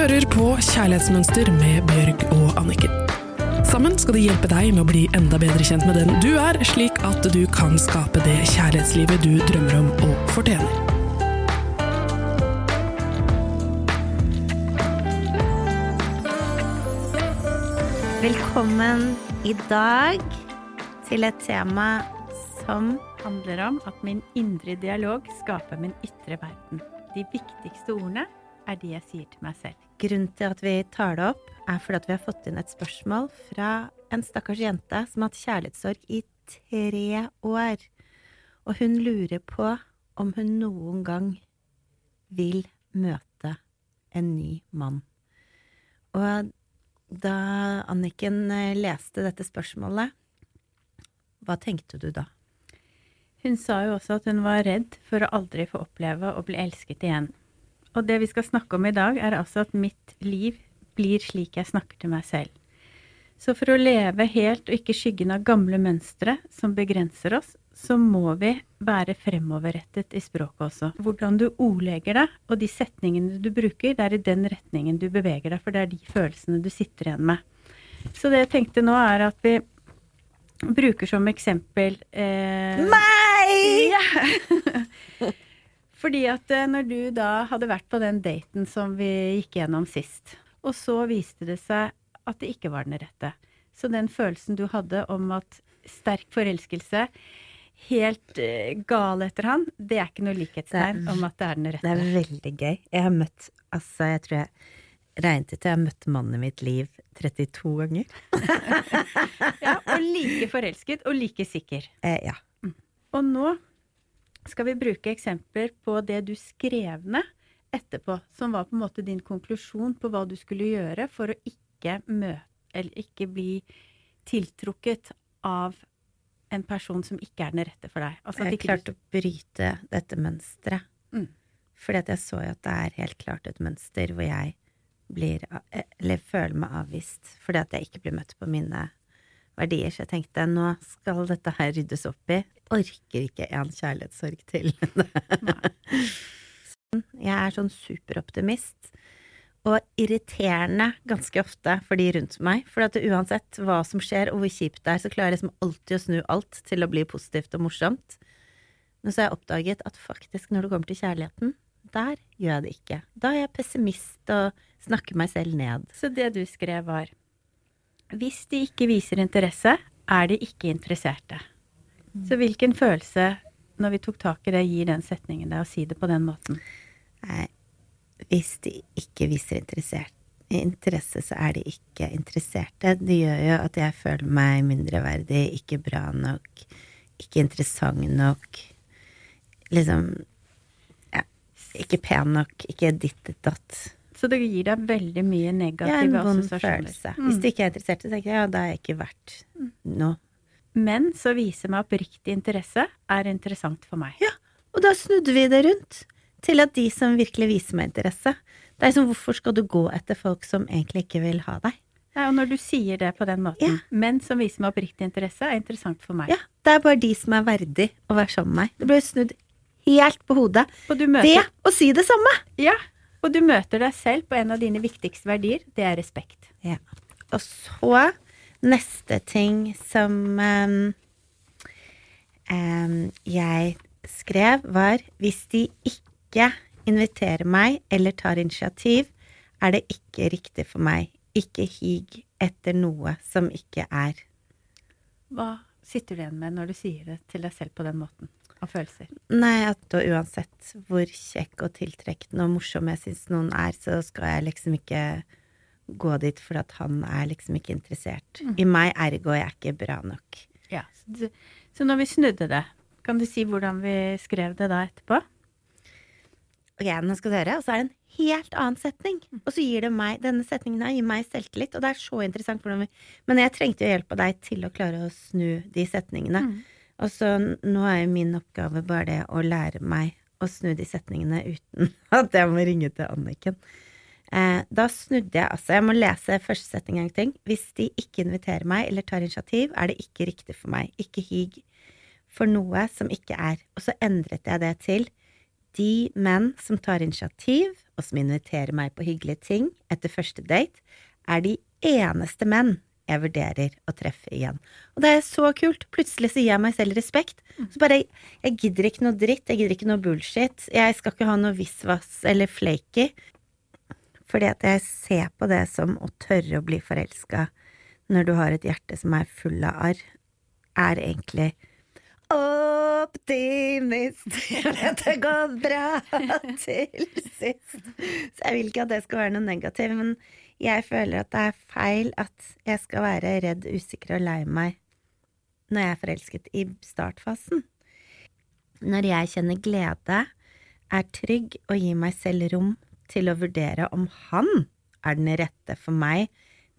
hører på Kjærlighetsmønster med Bjørg og Anniken. Sammen skal de hjelpe deg med å bli enda bedre kjent med den du er, slik at du kan skape det kjærlighetslivet du drømmer om og fortjener. Velkommen i dag til et tema som handler om at min indre dialog skaper min ytre verden. De viktigste ordene er de jeg sier til meg selv. Grunnen til at vi tar det opp, er fordi at vi har fått inn et spørsmål fra en stakkars jente som har hatt kjærlighetssorg i tre år. Og hun lurer på om hun noen gang vil møte en ny mann. Og da Anniken eh, leste dette spørsmålet, hva tenkte du da? Hun sa jo også at hun var redd for å aldri få oppleve å bli elsket igjen. Og det vi skal snakke om i dag, er altså at mitt liv blir slik jeg snakker til meg selv. Så for å leve helt og ikke skyggen av gamle mønstre som begrenser oss, så må vi være fremoverrettet i språket også. Hvordan du ordlegger deg, og de setningene du bruker, det er i den retningen du beveger deg, for det er de følelsene du sitter igjen med. Så det jeg tenkte nå, er at vi bruker som eksempel eh, Meg! Ja. Fordi at eh, når du da hadde vært på den daten som vi gikk gjennom sist, og så viste det seg at det ikke var den rette. Så den følelsen du hadde om at sterk forelskelse, helt uh, gal etter han, det er ikke noe likhetstegn om at det er den rette. Det er veldig gøy. Jeg har møtt Altså, jeg tror jeg regnet ut Jeg har møtt mannen i mitt liv 32 ganger. ja, og like forelsket og like sikker. Eh, ja. Og nå skal vi bruke eksempler på det du skrev ned etterpå, som var på en måte din konklusjon på hva du skulle gjøre for å ikke møte eller ikke bli tiltrukket av en person som ikke er den rette for deg. Altså, jeg klarte å bryte dette mønsteret. Mm. Fordi at jeg så jo at det er helt klart et mønster hvor jeg blir Eller føler meg avvist fordi at jeg ikke blir møtt på mine verdier. Så jeg tenkte nå skal dette her ryddes opp i. Orker ikke en kjærlighetssorg til. jeg er sånn superoptimist. Og irriterende ganske ofte for de rundt meg. For at uansett hva som skjer og hvor kjipt det er, så klarer jeg liksom alltid å snu alt til å bli positivt og morsomt. Men så har jeg oppdaget at faktisk når det kommer til kjærligheten, der gjør jeg det ikke. Da er jeg pessimist og snakker meg selv ned. Så det du skrev var hvis de ikke viser interesse, er de ikke interesserte. Mm. Så hvilken følelse, når vi tok tak i det, gir den setningen deg å si det på den måten? Nei, hvis de ikke viser interesse, så er de ikke interesserte. Det gjør jo at jeg føler meg mindreverdig, ikke bra nok, ikke interessant nok. Liksom ja, ikke pen nok, ikke ditt datt. Så det gir deg veldig mye negative ja, en assosiasjoner. Følelse. Mm. Hvis du ikke er interessert, så tenker jeg ja, da er jeg ikke verdt mm. noe. Men så viser meg oppriktig interesse er interessant for meg. Ja, og da snudde vi det rundt til at de som virkelig viser meg interesse Det er som hvorfor skal du gå etter folk som egentlig ikke vil ha deg? Ja, og når du sier det på den måten, ja. men som viser meg oppriktig interesse, er interessant for meg. Ja, det er bare de som er verdig å være sammen med meg. Det ble snudd helt på hodet. Og du Møter... Det å si det samme! Ja, og du møter deg selv på en av dine viktigste verdier. Det er respekt. Ja. Og så neste ting som um, um, jeg skrev, var hvis de ikke inviterer meg eller tar initiativ, er det ikke riktig for meg. Ikke hig etter noe som ikke er. Hva sitter du igjen med når du sier det til deg selv på den måten? Av følelser? Nei, at uansett hvor kjekk og tiltrekkende og morsom jeg syns noen er, så skal jeg liksom ikke gå dit for at han er liksom ikke interessert. Mm. I meg ergo jeg er ikke bra nok. Ja, så, så når vi snudde det, kan du si hvordan vi skrev det da etterpå? Ok, nå skal du høre. Og så er det en helt annen setning. Mm. Og så gir det meg, denne setningen her gir meg selvtillit, og det er så interessant hvordan vi Men jeg trengte jo hjelp av deg til å klare å snu de setningene. Mm. Og så nå er jo min oppgave bare det å lære meg å snu de setningene uten at jeg må ringe til Anniken. Eh, da snudde jeg altså Jeg må lese første setning en gang. Hvis de ikke inviterer meg eller tar initiativ, er det ikke riktig for meg. Ikke hig for noe som ikke er. Og så endret jeg det til de menn som tar initiativ, og som inviterer meg på hyggelige ting etter første date, er de eneste menn jeg vurderer å treffe igjen. Og det er så kult. Plutselig så gir jeg meg selv respekt. Så bare, Jeg gidder ikke noe dritt, jeg gidder ikke noe bullshit. Jeg skal ikke ha noe visvas eller flaky. Fordi at jeg ser på det som å tørre å bli forelska når du har et hjerte som er full av arr, er egentlig optimist. Jeg vet det går bra til sist. Så jeg vil ikke at det skal være noe negativt, men jeg føler at det er feil at jeg skal være redd, usikker og lei meg når jeg er forelsket i startfasen. Når jeg kjenner glede, er trygg og gir meg selv rom til å vurdere om han er den rette for meg,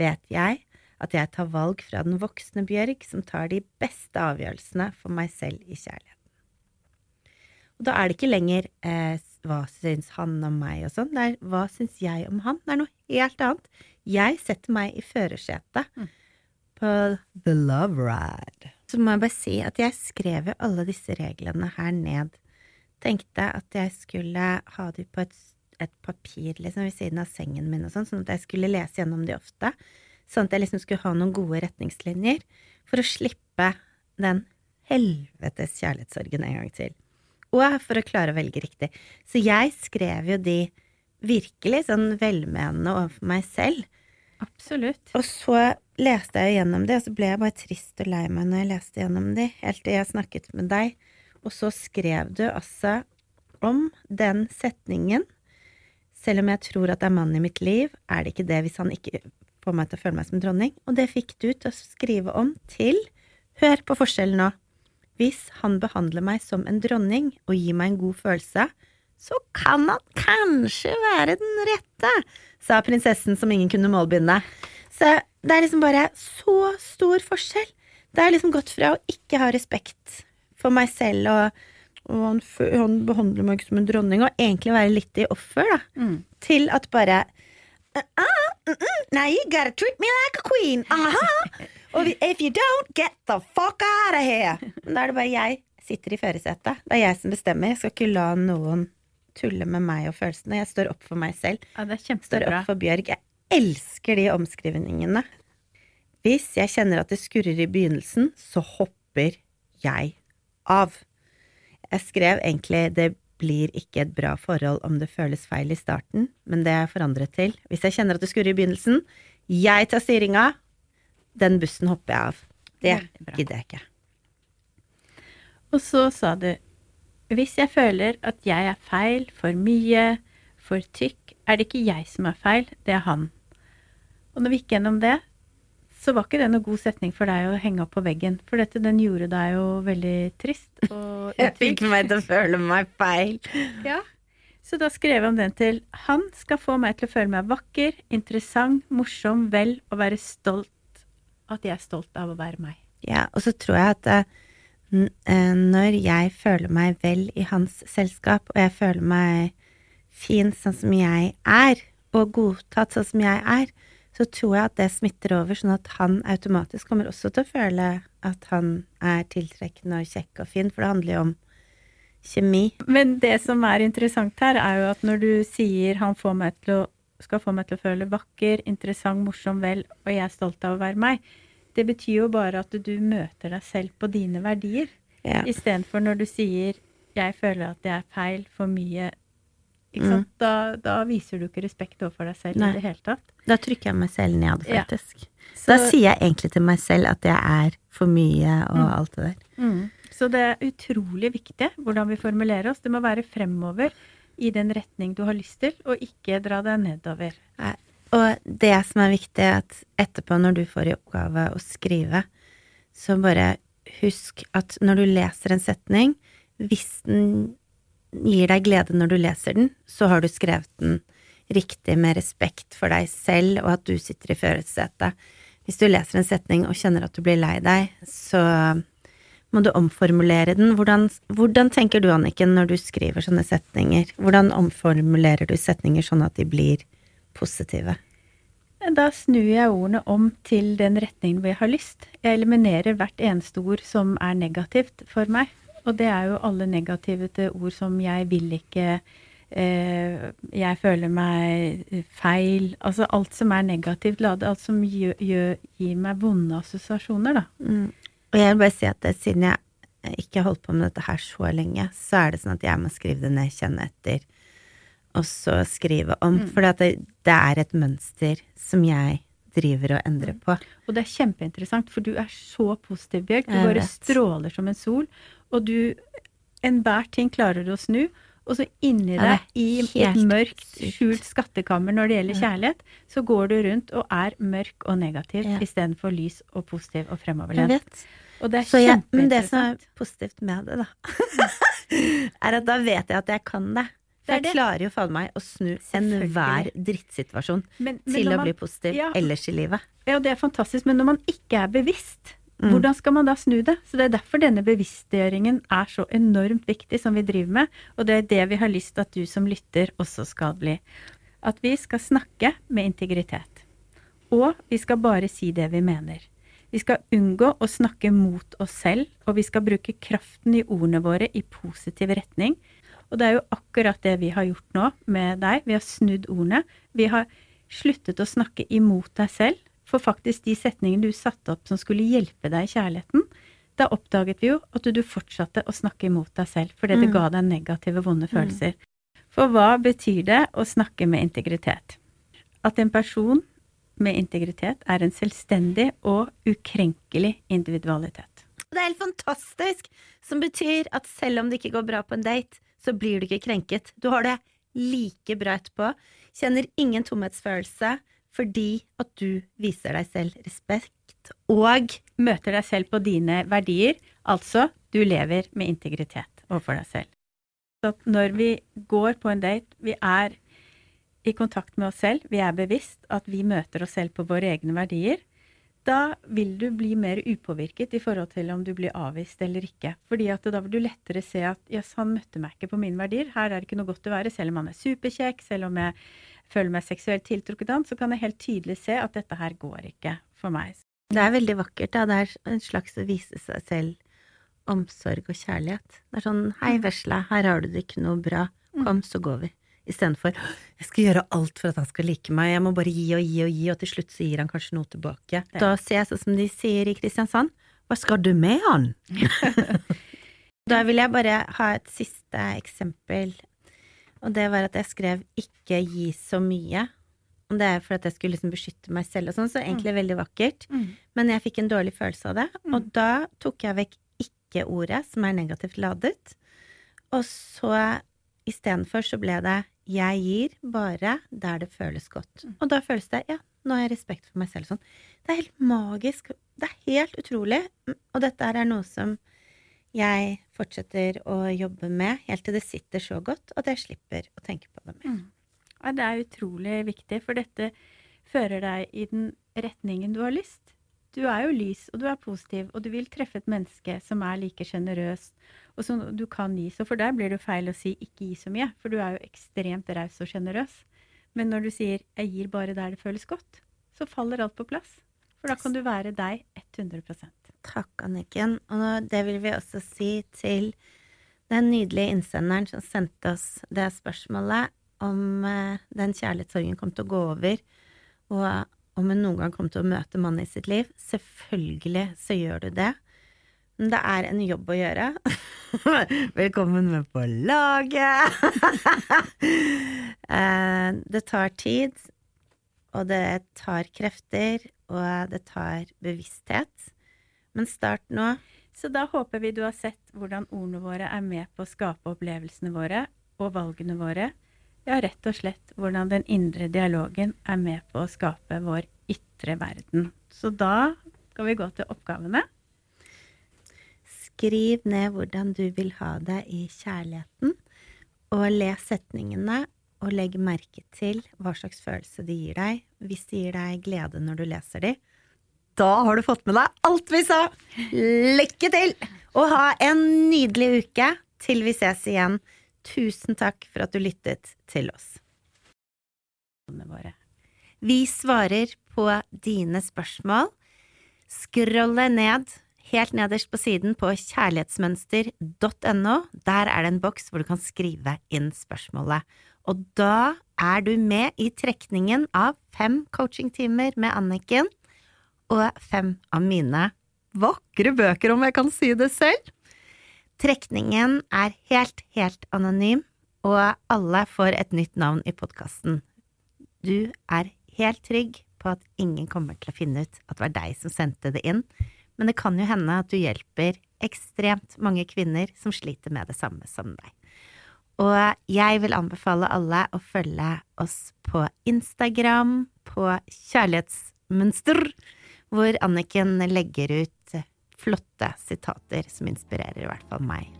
vet jeg at jeg tar valg fra den voksne Bjørg som tar de beste avgjørelsene for meg selv i kjærligheten. Og da er det ikke lenger eh, hva syns han om meg og sånn, det er hva syns jeg om han? Det er noe helt annet. Jeg setter meg i førersetet mm. på The Love Ride. Så må jeg bare si at jeg skrev jo alle disse reglene her ned. Tenkte at jeg skulle ha de på et, et papir liksom ved siden av sengen min og sånn, sånn at jeg skulle lese gjennom de ofte. Sånn at jeg liksom skulle ha noen gode retningslinjer for å slippe den helvetes kjærlighetssorgen en gang til. Og for å klare å velge riktig. Så jeg skrev jo de virkelig sånn velmenende overfor meg selv. Absolutt. Og så leste jeg gjennom de, og så ble jeg bare trist og lei meg når jeg leste gjennom de, helt til jeg snakket med deg. Og så skrev du altså om den setningen. Selv om jeg tror at det er mannen i mitt liv, er det ikke det hvis han ikke få meg til å føle meg som dronning, og det fikk du til å skrive om til Hør på forskjellen nå. Hvis han behandler meg som en dronning og gir meg en god følelse, så kan han kanskje være den rette, sa prinsessen som ingen kunne målbinde. Så det er liksom bare så stor forskjell. Det er liksom gått fra å ikke ha respekt for meg selv og, og han, han, behandler meg ikke som en dronning, og egentlig være litt i offer, da, mm. til at bare uh, uh, Now you gotta treat me like a queen. Uh-huh. if you don't, get the fuck out of here. Da er det bare jeg sitter i førersetet. Det er jeg som bestemmer. Jeg skal ikke la noen tulle med meg og følelsene. Jeg står opp for meg selv. Ja, det. Står opp for Bjørg. Jeg elsker de omskrivningene. Hvis jeg kjenner at det skurrer i begynnelsen, så hopper jeg av. Jeg skrev egentlig det blir ikke et bra forhold om det føles feil i starten, men det er forandret til. Hvis jeg kjenner at det skurrer i begynnelsen, jeg tar styringa, den bussen hopper jeg av. Det gidder jeg ikke. Og så sa du hvis jeg føler at jeg er feil, for mye, for tykk, er det ikke jeg som er feil, det er han. Og når vi gikk gjennom det, så var ikke det noe god setning for deg å henge opp på veggen. For dette, den gjorde deg jo veldig trist. Og jeg fikk meg til å føle meg feil. Ja. Så da skrev jeg om den til Han skal få meg til å føle meg vakker, interessant, morsom, vel og være stolt. At jeg er stolt av å være meg. Ja, og så tror jeg at uh, når jeg føler meg vel i hans selskap, og jeg føler meg fin sånn som jeg er, og godtatt sånn som jeg er, så tror jeg at det smitter over, sånn at han automatisk kommer også til å føle at han er tiltrekkende og kjekk og fin, for det handler jo om kjemi. Men det som er interessant her, er jo at når du sier han får meg til å, skal få meg til å føle vakker, interessant, morsom, vel, og jeg er stolt av å være meg, det betyr jo bare at du møter deg selv på dine verdier. Ja. Istedenfor når du sier 'jeg føler at det er feil, for mye', Mm. Da, da, viser du ikke respekt overfor deg selv Nei. i det hele tatt. Da trykker jeg meg selv ned, faktisk. Ja. Så, da sier jeg egentlig til meg selv at jeg er for mye og mm. alt det der. Mm. Så det er utrolig viktig hvordan vi formulerer oss. Det må være fremover i den retning du har lyst til, og ikke dra deg nedover. Nei. Og det som er viktig, er at etterpå, når du får i oppgave å skrive, så bare husk at når du leser en setning, hvis den gir deg glede når du leser den, så har du skrevet den riktig med respekt for deg selv, og at du sitter i førersetet. Hvis du leser en setning og kjenner at du blir lei deg, så må du omformulere den. Hvordan, hvordan tenker du, Anniken, når du skriver sånne setninger? Hvordan omformulerer du setninger sånn at de blir positive? Da snur jeg ordene om til den retningen hvor jeg har lyst. Jeg eliminerer hvert eneste ord som er negativt for meg Og det er jo alle negative til ord som 'jeg vil ikke', eh, 'jeg føler meg feil'. Altså alt som er negativt ladet. Alt som gjør, gjør, gir meg vonde assosiasjoner, da. Mm. Og jeg vil bare si at det, siden jeg ikke har holdt på med dette her så lenge, så er det sånn at jeg må skrive det ned, kjenne etter, og så skrive om. Mm. For det, det er et mønster som jeg driver og endrer på. Og det er kjempeinteressant, for du er så positiv, Bjørg. Du bare stråler som en sol. Og du Enhver ting klarer du å snu. Og så inni ja, deg, i et mørkt, skjult skattekammer når det gjelder kjærlighet, så går du rundt og er mørk og negativ ja. istedenfor lys og positiv og fremoverlent. Og det er kjempeinteressant. Men det som er positivt med det, da, er at da vet jeg at jeg kan det. For jeg klarer jo faen meg å snu enhver drittsituasjon men, men til å man, bli positiv ja, ellers i livet. Ja, det er fantastisk, men når man ikke er bevisst, mm. hvordan skal man da snu det? Så det er derfor denne bevisstgjøringen er så enormt viktig som vi driver med, og det er det vi har lyst til at du som lytter også skal bli. At vi skal snakke med integritet. Og vi skal bare si det vi mener. Vi skal unngå å snakke mot oss selv, og vi skal bruke kraften i ordene våre i positiv retning og det er jo akkurat det vi har gjort nå med deg. Vi har snudd ordene. Vi har sluttet å snakke imot deg selv. For faktisk de setningene du satte opp som skulle hjelpe deg i kjærligheten, da oppdaget vi jo at du fortsatte å snakke imot deg selv fordi det mm. ga deg negative, vonde mm. følelser. For hva betyr det å snakke med integritet? At en person med integritet er en selvstendig og ukrenkelig individualitet. Det er helt fantastisk! Som betyr at selv om det ikke går bra på en date, så blir du ikke krenket. Du har det like bra etterpå. Kjenner ingen tomhetsfølelse fordi at du viser deg selv respekt og møter deg selv på dine verdier. Altså, du lever med integritet overfor deg selv. Så når vi går på en date, vi er i kontakt med oss selv, vi er bevisst at vi møter oss selv på våre egne verdier, da vil du bli mer upåvirket i forhold til om du blir avvist eller ikke. Fordi at da vil du lettere se at jøss, han møtte meg ikke på mine verdier. Her er det ikke noe godt å være. Selv om han er superkjekk, selv om jeg føler meg seksuelt tiltrukket av så kan jeg helt tydelig se at dette her går ikke for meg. Det er veldig vakkert, da. Det er en slags å vise seg selv omsorg og kjærlighet. Det er sånn hei, vesla, vesle, her har du det ikke noe bra. Mm. Kom, så går vi istedenfor jeg skal gjøre alt for at han skal like meg, jeg må bare gi og gi og gi, og til slutt så gir han kanskje noe tilbake. Da ser jeg sånn som de sier i Kristiansand, hva skal du med han? da vil jeg bare ha et siste eksempel, og det var at jeg skrev ikke gi så mye. Og det er for at jeg skulle liksom beskytte meg selv og sånn, så egentlig mm. veldig vakkert. Mm. Men jeg fikk en dårlig følelse av det, mm. og da tok jeg vekk ikke-ordet, som er negativt ladet, og så istedenfor så ble det 'jeg gir bare der det føles godt'. Mm. Og da føles det 'ja, nå har jeg respekt for meg selv' sånn. Det er helt magisk. Det er helt utrolig. Og dette er noe som jeg fortsetter å jobbe med helt til det sitter så godt at jeg slipper å tenke på det mer. Mm. Ja, det er utrolig viktig, for dette fører deg i den retningen du har lyst. Du er jo lys, og du er positiv, og du vil treffe et menneske som er like sjenerøst og som du kan gi. Så for deg blir det feil å si 'ikke gi så mye', for du er jo ekstremt raus og sjenerøs. Men når du sier 'jeg gir bare der det føles godt', så faller alt på plass. For da kan du være deg 100 Takk, Anniken. Og det vil vi også si til den nydelige innsenderen som sendte oss det spørsmålet om uh, den kjærlighetssorgen kom til å gå over, og om hun noen gang kom til å møte mannen i sitt liv. Selvfølgelig så gjør du det. Men det er en jobb å gjøre. Velkommen med på laget! Eh, det tar tid, og det tar krefter, og det tar bevissthet. Men start nå. Så da håper vi du har sett hvordan ordene våre er med på å skape opplevelsene våre og valgene våre. Ja, rett og slett hvordan den indre dialogen er med på å skape vår ytre verden. Så da skal vi gå til oppgavene. Skriv ned hvordan du vil ha det i kjærligheten, og les setningene og legg merke til hva slags følelse de gir deg. Hvis de gir deg glede når du leser de, da har du fått med deg alt vi sa! Lykke til! Og ha en nydelig uke til vi ses igjen. Tusen takk for at du lyttet til oss. Vi svarer på dine spørsmål. Scrolle ned helt nederst på siden på kjærlighetsmønster.no. Der er det en boks hvor du kan skrive inn spørsmålet. Og da er du med i trekningen av fem coachingtimer med Anniken og fem av mine vakre bøker, om jeg kan si det selv. Trekningen er helt, helt anonym, og alle får et nytt navn i podkasten. Du er helt trygg på at ingen kommer til å finne ut at det var deg som sendte det inn, men det kan jo hende at du hjelper ekstremt mange kvinner som sliter med det samme som deg. Og jeg vil anbefale alle å følge oss på Instagram, på Kjærlighetsmønster, hvor Anniken legger ut flotte sitater som inspirerer i hvert fall meg.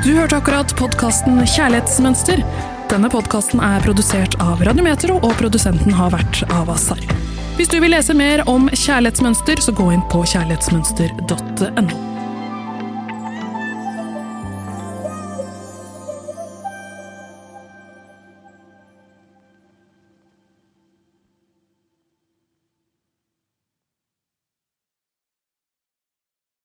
Du hørte akkurat podkasten Kjærlighetsmønster. Denne podkasten er produsert av Radiometro, og produsenten har vært Avasar. Hvis du vil lese mer om kjærlighetsmønster, så gå inn på kjærlighetsmønster.no.